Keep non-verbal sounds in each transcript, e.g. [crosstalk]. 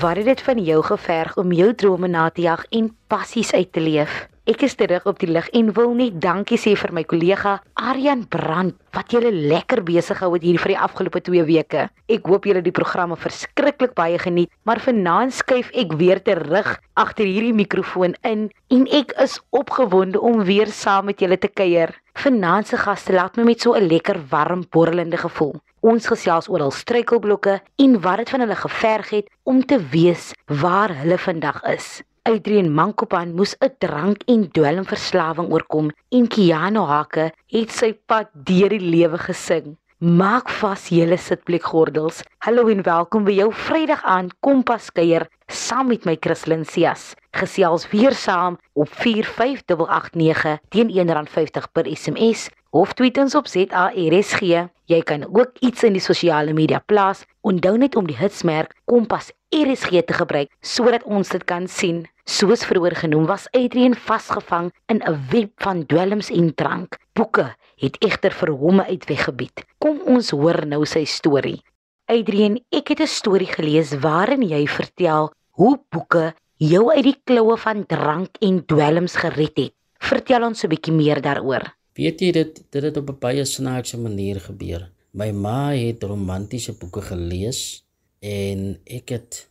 Wat het dit van jou geverg om jou drome na te jag en passies uit te leef? Ek is terug op die lig en wil net dankie sê vir my kollega Aryan Brand wat julle lekker besig gehou het hier vir die afgelope 2 weke. Ek hoop julle die programme verskriklik baie geniet, maar vanaand skuif ek weer terug agter hierdie mikrofoon in en ek is opgewonde om weer saam met julle te kuier. Vanaand se gaste laat my met so 'n lekker warm borrelende gevoel. Ons gesels oor al struikelblokke en wat dit van hulle geverg het om te weet waar hulle vandag is. Adrian Mankopan moes 'n drank en dwelmverslawing oorkom en Kiano Hake het sy pad deur die lewe gesing. Maak vas julle sitplekgordels. Hallo en welkom by jou Vrydag aand Kompas kuier saam met my Christlyn Cias. Gesels weer saam op 45889 teen R1.50 per SMS of tweet ons op ZARSG. Jy kan ook iets in die sosiale media plaas. Onthou net om die hitsmerk Kompas RSG te gebruik sodat ons dit kan sien. Soos vroeër genoem was Adrian vasgevang in 'n web van dwelms en drank. Boeke het egter vir hom uitweggebied. Kom ons hoor nou sy storie. Adrian, ek het 'n storie gelees waarin jy vertel hoe boeke jou uit die kloue van drank en dwelms gered het. Vertel ons 'n bietjie meer daaroor. Weet jy dit dit het op 'n baie snaakse manier gebeur. My ma het romantiese boeke gelees en ek het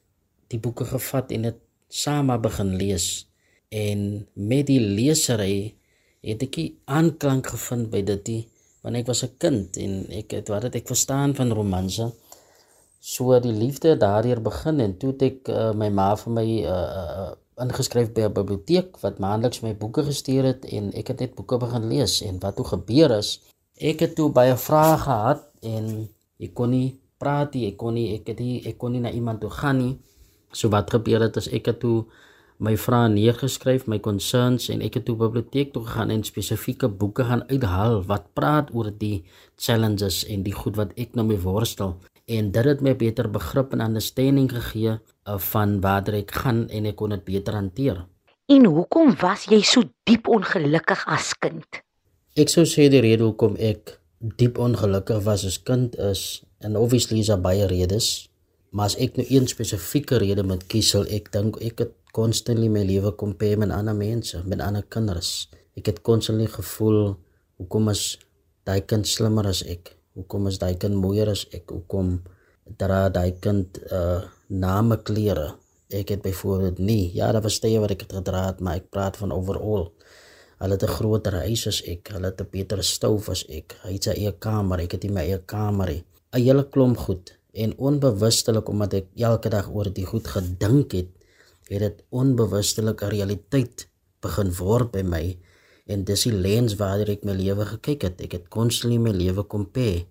die boeke gevat en dit saam begin lees en met die lesery het ek aanklank gevind by dit want ek was 'n kind en ek het wat het ek verstaan van romanse? So die liefde daardeur begin en toe het ek uh, my ma vir my uh, ingeskryf by 'n biblioteek wat maandeliks my boeke gestuur het en ek het net boeke begin lees en wat toe gebeur is ek het toe baie vrae gehad en ek kon nie praat nie ek kon nie ek het nie ek kon nie na iemand toe gaan nie. So wat gebeur het is ek het toe my vrae neergeskryf my concerns en ek het toe biblioteek toe gegaan en spesifieke boeke gaan uithaal wat praat oor die challenges en die goed wat ek nou mee worstel en dit het my beter begrip en understanding gegee uh, van waar ek gaan en ek kon dit beter hanteer. En hoekom was jy so diep ongelukkig as kind? Ek sou sê die rede hoekom ek diep ongelukkig was as kind is en obviously is daar baie redes, maar as ek nou een spesifieke rede moet kies, sal ek dink ek het constantly my lewe compare met ander mense, met ander kinders. Ek het constantly gevoel hoekom is daai kind slimmer as ek? hoekom is daai kind mooier as ek? Hoekom dra daai kind uh name klere? Ek het byvoorbeeld nie ja daar was tye wat ek het gedra het maar ek praat van overall. Hulle het 'n groter huis as ek hulle het 'n beter stoof as ek. Hy het sy eie kamer ek het nie my eie kamer nie. 'n hele klomp goed. En onbewustelik omdat ek elke dag oor dit goed gedink het het dit onbewustelik 'n realiteit begin word by my en dis die lens waartoe ek my lewe gekyk het. Ek het constantly my lewe compare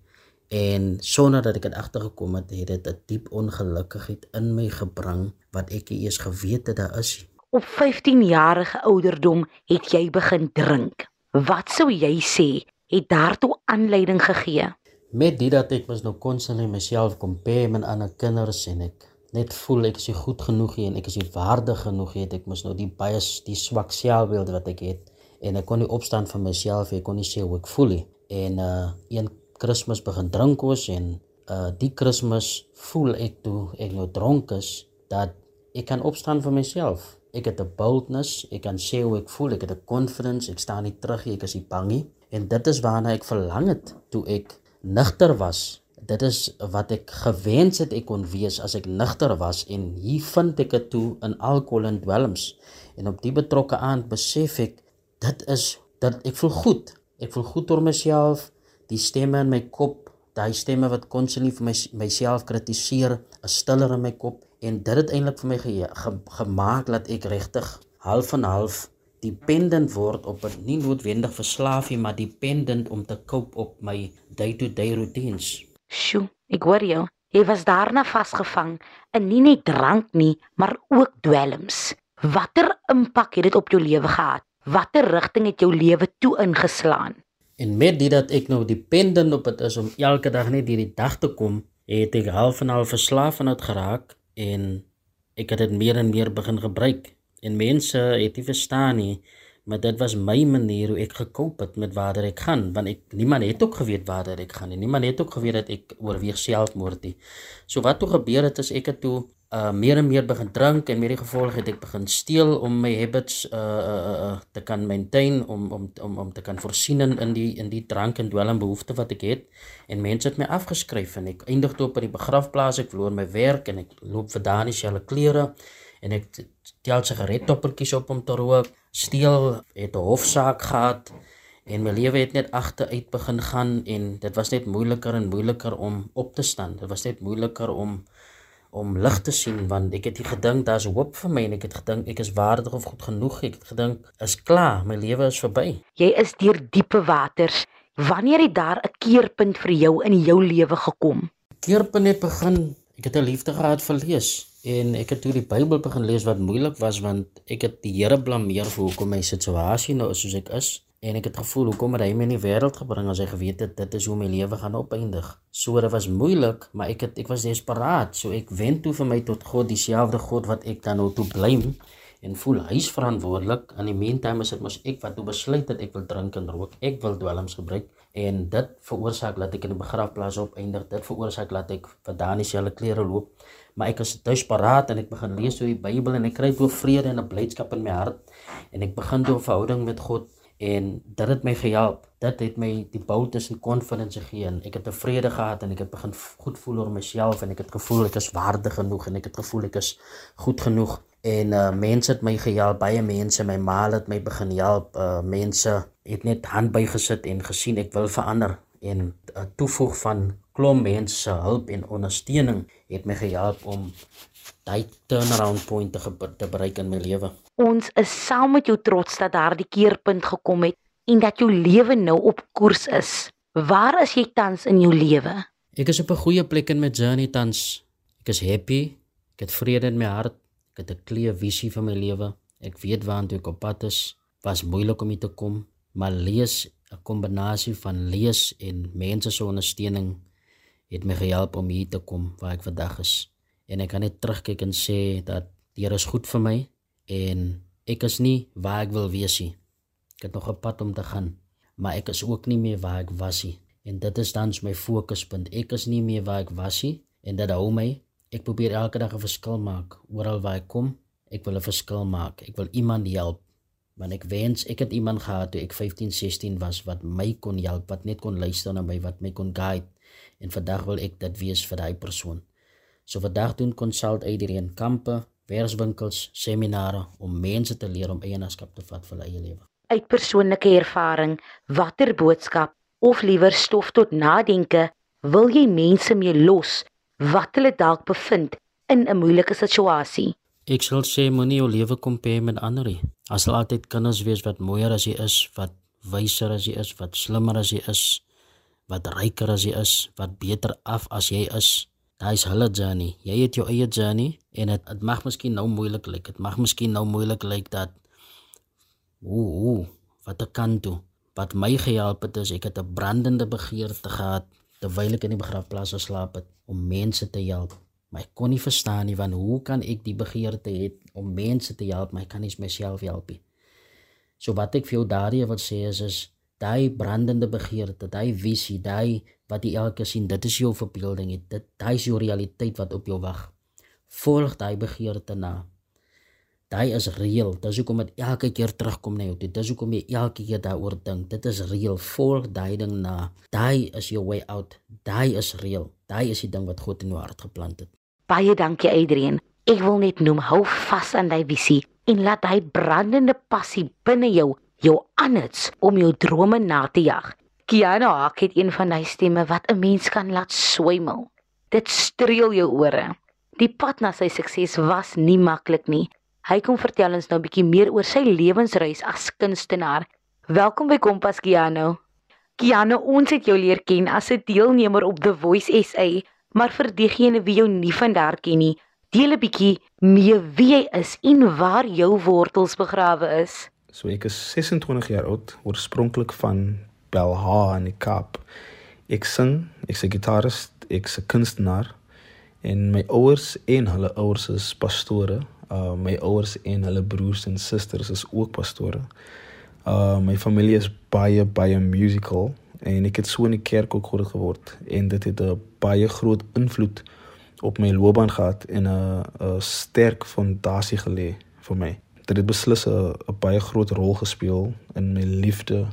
en sonder dat ek dit agtergekom het, het dit 'n diep ongelukkigheid in my gebring wat ek eers geweet het daar is. Op 15 jarige ouderdom het jy begin drink. Wat sou jy sê het daartoe aanleiding gegee? Met dit dat ek was nou constantly myself compare met ander kinders en ek net voel ek is nie goed genoeg nie en ek is nie waardig genoeg nie, ek mos nou die baie die swak selfbeeld wat ek het en ek kon nie opstaan van myself ek kon nie sê hoe ek voel nie. En uh een Kersfees begin drink was en uh die Kersfees voel ek toe ek nou dronk is dat ek kan opstaan vir myself. Ek het 'n boldness ek kan sê hoe ek voel ek het 'n confidence ek staan nie terug nie ek is nie bang nie. En dit is waarna ek verlang het toe ek nigter was dit is wat ek gewens het ek kon wees as ek nigter was en hier vind ek dit toe in alkohol en dwelms en op die betrokke aand besef ek dit is dat ek voel goed. Ek voel goed oor myself. Die stemme in my kop, daai stemme wat konstantlik vir my myself kritiseer, is stiller in my kop en dit het eintlik vir my ge, ge, gemaak dat ek regtig half en half dependent word op 'n nie noodwendig verslaafie maar dependent om te cope op my day-to-day -day routines. Sjoe, ek hoor jou. Jy was daarna vasgevang in nie net drank nie, maar ook dwelms. Watter impak het dit op jou lewe gehad? watter rigting het jou lewe toe ingeslaan? En met dit dat ek nou dependent op dit is om elke dag net hierdie dag te kom, het ek half en half verslaaf aan dit geraak en ek het dit meer en meer begin gebruik. En mense het nie verstaan nie, maar dit was my manier hoe ek gekoop het met waar ek gaan, want ek niemand het ook geweet waar ek gaan nie. Niemand het ook geweet dat ek oorweeg selfmoord nie. So wat toe gebeur het is ek het toe uh meer en meer begin drink en met die gevolg het ek begin steel om my habits uh uh, uh te kan maintain om om om om te kan voorsien in in die in die drank en dwelm behoefte wat ek het en mense het my afgeskryf en ek eindig toe op by die begrafplaas ek verloor my werk en ek loop vir daai dieselfde klere en ek tel sigarettoppertjies op om te rook. Steel het 'n hofsaak gehad en my lewe het net agteruit begin gaan en dit was net moeiliker en moeiliker om op te staan. Dit was net moeiliker om om lig te sien want ek het gedink daar's hoop vir my en ek het gedink ek is waardig of goed genoeg. Ek het gedink is klaar my lewe is verby. Jy is deur diepe waters. Wanneer het daar 'n keerpunt vir jou in jou lewe gekom? Keerpunt het begin ek het 'n liefde gehad vir lees en ek het toe die Bybel begin lees wat moeilik was want ek het die Here blameer vir hoekom my situasie nou is soos ek is en ek het gevoel hoekom het hy my in die wêreld gebring as hy geweet het dit is hoe my lewe gaan opeindig. So dit was moeilik, maar ek het ek was desperaat. So ek wend toe vir my tot God, dieselfde God wat ek dan nou toe blame en voel hy's verantwoordelik. In die meantime is dit mos ek wat toe besluit het ek wil drink en rook. Ek wil dwelms gebruik en dit veroorsaak dat ek in die begrafplaas opeindig. Dit veroorsaak dat ek vir Dani se klere loop. Maar ek is desperaat en ek begin lees oor die Bybel en ek kry toe vrede en 'n blydskap in my hart en ek begin 'n verhouding met God en dit het my gehelp. Dit het my die boldness en confidence gegee ek het tevrede gehad en ek het begin goed voel oor myself en ek het gevoel ek is waardig genoeg en ek het gevoel ek is goed genoeg en uh mense het my gehelp, baie mense, my ma het my begin help. Uh mense het net hand bygesit en gesien ek wil verander en 'n uh, toevoeg van klomp mense se hulp en ondersteuning het my gehelp om daai turnaround point te, te bereik in my lewe. Ons is saam met jou trots dat daardie keerpunt gekom het en dat jou lewe nou op koers is. Waar is jy tans in jou lewe? Ek is op 'n goeie plek in my journey tans. Ek is happy. Ek het vrede in my hart. Ek het 'n klee visie vir my lewe. Ek weet waartoe ek op pad is. Was moeilik om hier te kom, maar lees 'n kombinasie van lees en mense se ondersteuning het my gehelp om hier te kom waar ek vandag is en ek kan net terugkyk en sê dat die Here is goed vir my en ek is nie waar ek wil wees nie. Ek het nog 'n pad om te gaan, maar ek is ook nie meer waar ek was nie. En dit is dan my fokuspunt. Ek is nie meer waar ek was nie en dit hou my. Ek probeer elke dag 'n verskil maak oral waar ek kom. Ek wil 'n verskil maak. Ek wil iemand help. Want ek wens ek het iemand gehad toe ek 15, 16 was wat my kon help, wat net kon luister na my, wat my kon guide. En vandag wil ek dit wees vir daai persoon. So vandag doen konsult uitdien kampe, werkswinkels, seminare om mense te leer om eienaarskap te vat vir hulle eie lewe. Uit persoonlike ervaring, watter boodskap of liewer stof tot nadenke wil jy mense mee los wat hulle dalk bevind in 'n moeilike situasie? Ek sal sê moenie jou lewe kompeer met ander nie. As jy altyd kinders wees wat mooier as jy is, wat wyser as jy is, wat slimmer as jy is, wat ryker as jy is, wat beter af as jy is, Daai is hulle journey. Jy het jou eie journey en dit dit mag miskien nou moeilik lyk. Dit mag miskien nou moeilik lyk dat ooh, ooh wat ek kan doen. Wat my gehelp het is ek het 'n brandende begeerte gehad terwyl ek in die begrafplaas geslaap het om mense te help. Maar ek kon nie verstaan nie van hoe kan ek die begeerte hê om mense te help, maar ek kan nie myself help nie. So wat ek vir jou daardie wil sê is is daai brandende begeerte, daai visie, daai wat jy elke sien, dit is jou verbeelding, dit daai is jou realiteit wat op jou wag. Volg daai begeerte na. Daai is reëel. Dis hoekom dit elke keer terugkom na jou. Dit is hoekom jy elke keer daaroor dink. Dit is reëel. Volg daai ding na. Daai is your way out. Daai is reëel. Daai is die ding wat God in jou hart geplant het. Baie dankie Adrian. Ek wil net noem hou vas aan daai visie en laat hy brandende passie binne jou jou aanhits om jou drome na te jag. Kiana Hak het een van hy stemme wat 'n mens kan laat swemel. Dit streel jou ore. Die pad na sy sukses was nie maklik nie. Hy kom vertel ons nou 'n bietjie meer oor sy lewensreis as kunstenaar. Welkom by Kompas Kiano. Kiano, ons het jou leer ken as 'n deelnemer op The Voice SA, maar vir diegene wie jou nie van daar ken nie, deel 'n bietjie mee wie jy is en waar jou wortels begrawe is. So ek is 26 jaar oud, oorspronklik van Belha in die Kaap. Ek sing, ek's 'n gitarist, ek's 'n kunstenaar en my ouers en hulle ouers is pastore. Uh my ouers en hulle broers en susters is ook pastore. Uh my familie is baie baie musical en ek het so in die kerk ook groot geword en dit het 'n baie groot invloed op my loopbaan gehad en 'n 'n sterk fondasie gelê vir my. Dit het beslis 'n baie groot rol gespeel in my liefde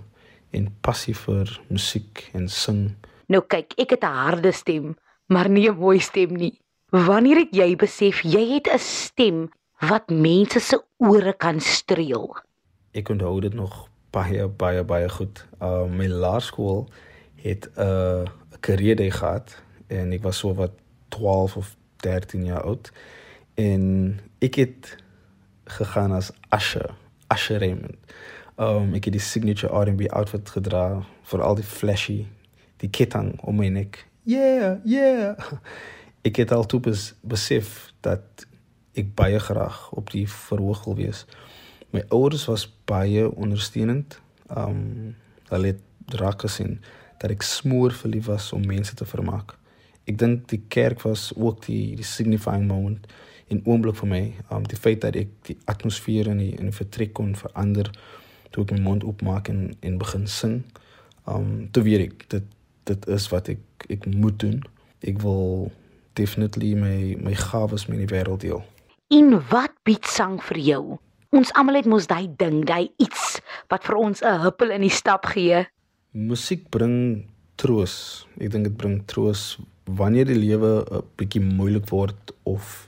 en passie vir musiek en sing. Nou kyk, ek het 'n harde stem, maar nie 'n mooi stem nie. Wanneer het jy besef jy het 'n stem wat mense se ore kan streel? Ek onthou dit nog baie baie baie goed. Uh my laerskool het 'n uh, karriere gehad en ek was so wat 12 of 13 jaar oud en ek het gegaan as Usher, Usher Raymond. Um ek het die signature R&B outfit gedra vir al die flashy, die ketting om my nek. Yeah, yeah. Ek het al toe bes, besef dat ek baie graag op die verhoog wil wees. My ouers was baie ondersteunend. Um hulle het raak gesien dat ek smoor verlief was om mense te vermaak. Ek dink die kerk was ook die die signifying moment in oomblik vir my. Um die feit dat ek die atmosfeer in die in die vertrek kon verander toe ek my mond oopmaak en en begin sing. Um toe weet ek dit dit is wat ek ek moet doen. Ek wil definitely my my gawes met die wêreld deel. En wat bied sang vir jou? Ons almal het mos daai ding, daai iets wat vir ons 'n huppel in die stap gee. Musiek bring troos. Ek dink dit bring troos wanneer die lewe 'n bietjie moeilik word of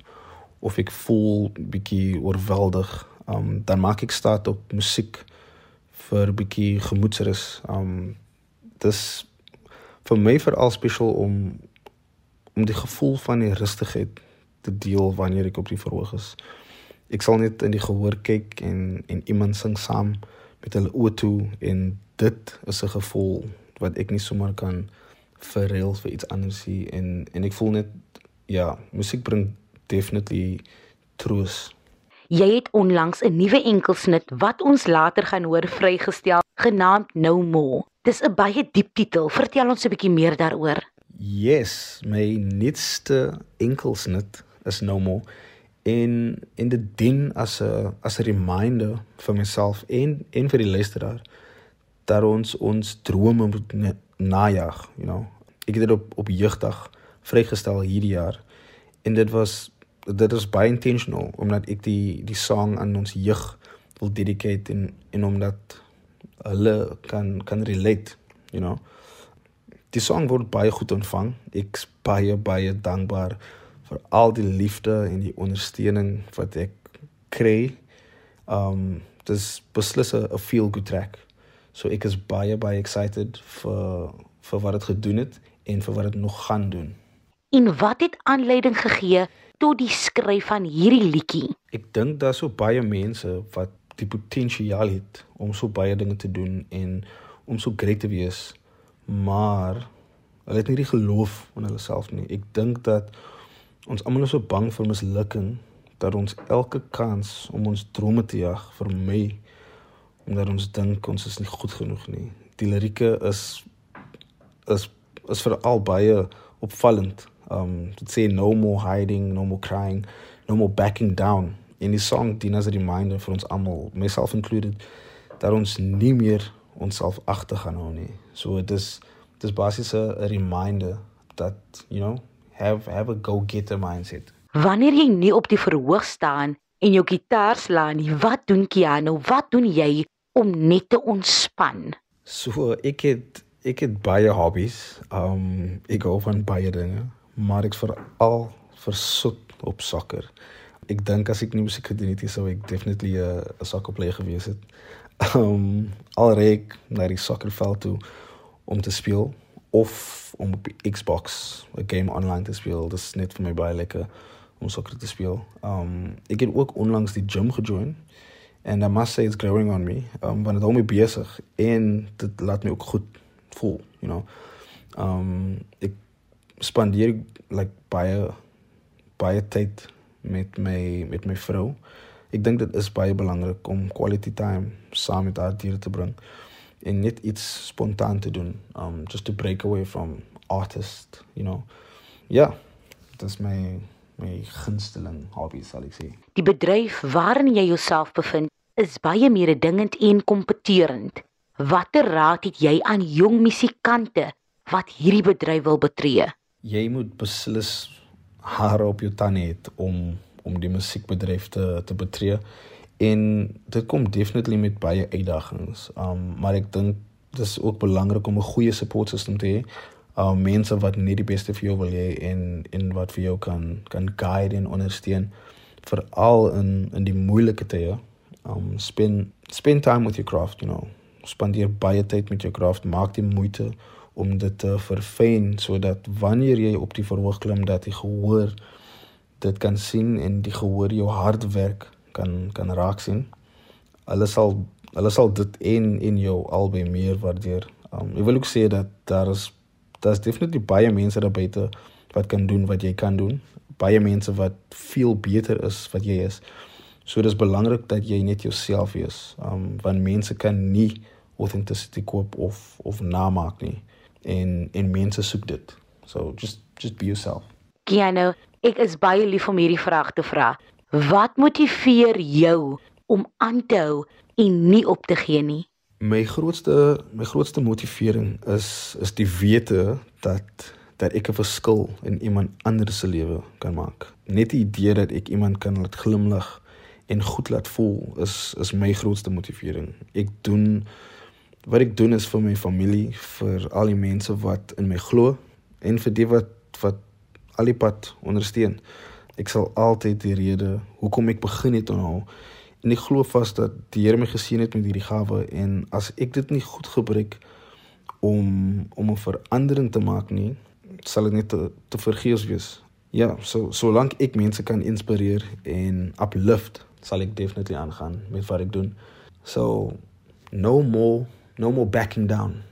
of ek voel bietjie oorweldig, um, dan maak ek staat op musiek vir bietjie gemoedsrus. Um dis vir my veral spesiaal om om die gevoel van die rustigheid te deel wanneer ek op die verhoog is. Ek sal net in die gehoor kyk en en iemand sing saam met hulle oë toe en dit is 'n gevoel wat ek nie sommer kan verruil vir iets anders nie en en ek voel net ja, musiek bring definitely troos. Jy het onlangs 'n nuwe enkelsnit wat ons later gaan hoor vrygestel, genaamd No More. Dis 'n baie diep titel. Vertel ons 'n bietjie meer daaroor. Yes, my nuutste enkelsnit is No More en in die ding as 'n as 'n reminder vir myself en en vir die luisteraar dat ons ons drome moet najag, you know. Ek het dit op op jeugdag vrygestel hierdie jaar en dit was dit is baie intentional omdat ek die die song aan ons jeug wil dedicate en en omdat hulle kan kan relate, you know. Die song word baie goed ontvang. Ek's baie baie dankbaar vir al die liefde en die ondersteuning wat ek kry. Um dis beslis 'n feel good track. So ek is baie baie excited vir vir wat dit gedoen het en vir wat dit nog gaan doen. En wat het aanleiding gegee tot die skryf van hierdie liedjie? Ek dink daar's so baie mense wat die potensiaal het om so baie dinge te doen en om so great te wees, maar hulle het nie die geloof in hulle self nie. Ek dink dat ons almal is so bang vir mislukking dat ons elke kans om ons drome te jag vermy omdat ons dink ons is nie goed genoeg nie. Die lirieke is is is veral baie opvallend. Um dit sê no more hiding, no more crying, no more backing down. In die song dien as 'n reminder vir ons almal, myself included, dat ons nie meer onsself agter gaan hou nie. So dit is dit is basies 'n reminder dat you know, have have a go-getter mindset. Wanneer jy nie op die verhoog staan en jou gitaar slaan nie, wat doen Keanu? Wat doen jy om net te ontspan? So ek het ek het baie hobbies. Um ek hou van baie dinge, maar ek veral versoek op sokker. Ek dink as ek nie musiek gedoen het, sou ek definitely 'n 'n sokkerplayer gewees het. Um alreek na die sokkerveld toe om te speel of om op die Xbox 'n game online te speel. Dit is net vir my baie lekker om sokker te speel. Um ek het ook onlangs die gym gejoin and I must say it's growing on me. Um want dit hou my besig en dit laat my ook goed voel, you know. Um ek spandeer like baie baie tyd met my met my vrou. Ek dink dit is baie belangrik om quality time saam met haar te bring en net iets spontaan te doen um just to break away from artist, you know. Ja, dit is my my gunsteling hobby sal ek sê. Die bedryf waarin jy jouself bevind is baie mededingend en kompeterend. Watter raad het jy aan jong musikante wat hierdie bedryf wil betree? Jy moet beslis hare op jou tande het om om die musiekbedryf te te betree. En dit kom definitely met baie uitdagings. Um maar ek dink dis ook belangrik om 'n goeie support system te hê. Um mense wat net die beste vir jou wil hê en en wat vir jou kan kan guide en ondersteun veral in in die moeilike tye. Um spend spend time with your craft, you know. Spandeer baie tyd met jou craft, maak die moeite om dit te verfyn sodat wanneer jy op die verhoog klim dat jy gehoor dit kan sien en die gehoor jou hard werk kan kan raak sien. Hulle sal hulle sal dit en in jou albei meer waardeer. Um ek wil ook sê dat daar is daar's definitely baie mense daar buite wat kan doen wat jy kan doen. Baie mense wat veel beter is wat jy is. So dis belangrik dat jy net jouself is. Um want mense kan nie authenticity koop of of namaak nie. En en mense soek dit. So just just be yourself. Kiano, ek is baie lief om hierdie vraag te vra. Wat motiveer jou om aan te hou en nie op te gee nie? My grootste my grootste motivering is is die wete dat dat ek 'n verskil in iemand anders se lewe kan maak. Net die idee dat ek iemand kan laat glimlag en goed laat voel is is my grootste motivering. Ek doen wat ek doen is vir my familie, vir al die mense wat in my glo en vir die wat wat al die pad ondersteun. Ek sal altyd die rede hoekom ek begin het onhou. En ek glo vas dat die Here my geseën het met hierdie gawe en as ek dit nie goed gebruik om om 'n verandering te maak nie, sal dit net te, te vergeefs wees. Ja, so solank ek mense kan inspireer en uplift, sal ek definitely aangaan met wat ek doen. So no more no more backing down.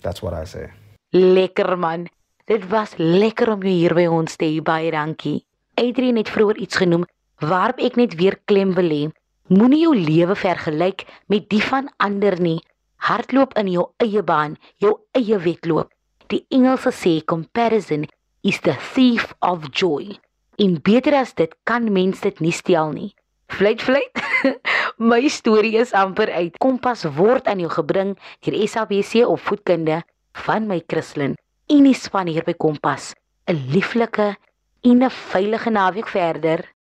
That's what I say. Lekker man. Dit was lekker om jou hier by ons te hê. Baie dankie. Adrian het vroeër iets genoem waarop ek net weer klem wil lê. Moenie jou lewe vergelyk met die van ander nie. Hardloop in jou eie baan, jou eie wedloop. Die Engelse sê comparison is the thief of joy. En beter as dit kan mens dit nie steel nie. Fluit fluit. [laughs] My storie is amper uit. Kompas word aan jou gebring deur SABC op voetkunde van my Christlyn. En die span hier by Kompas, 'n lieflike en 'n veilige naweek verder.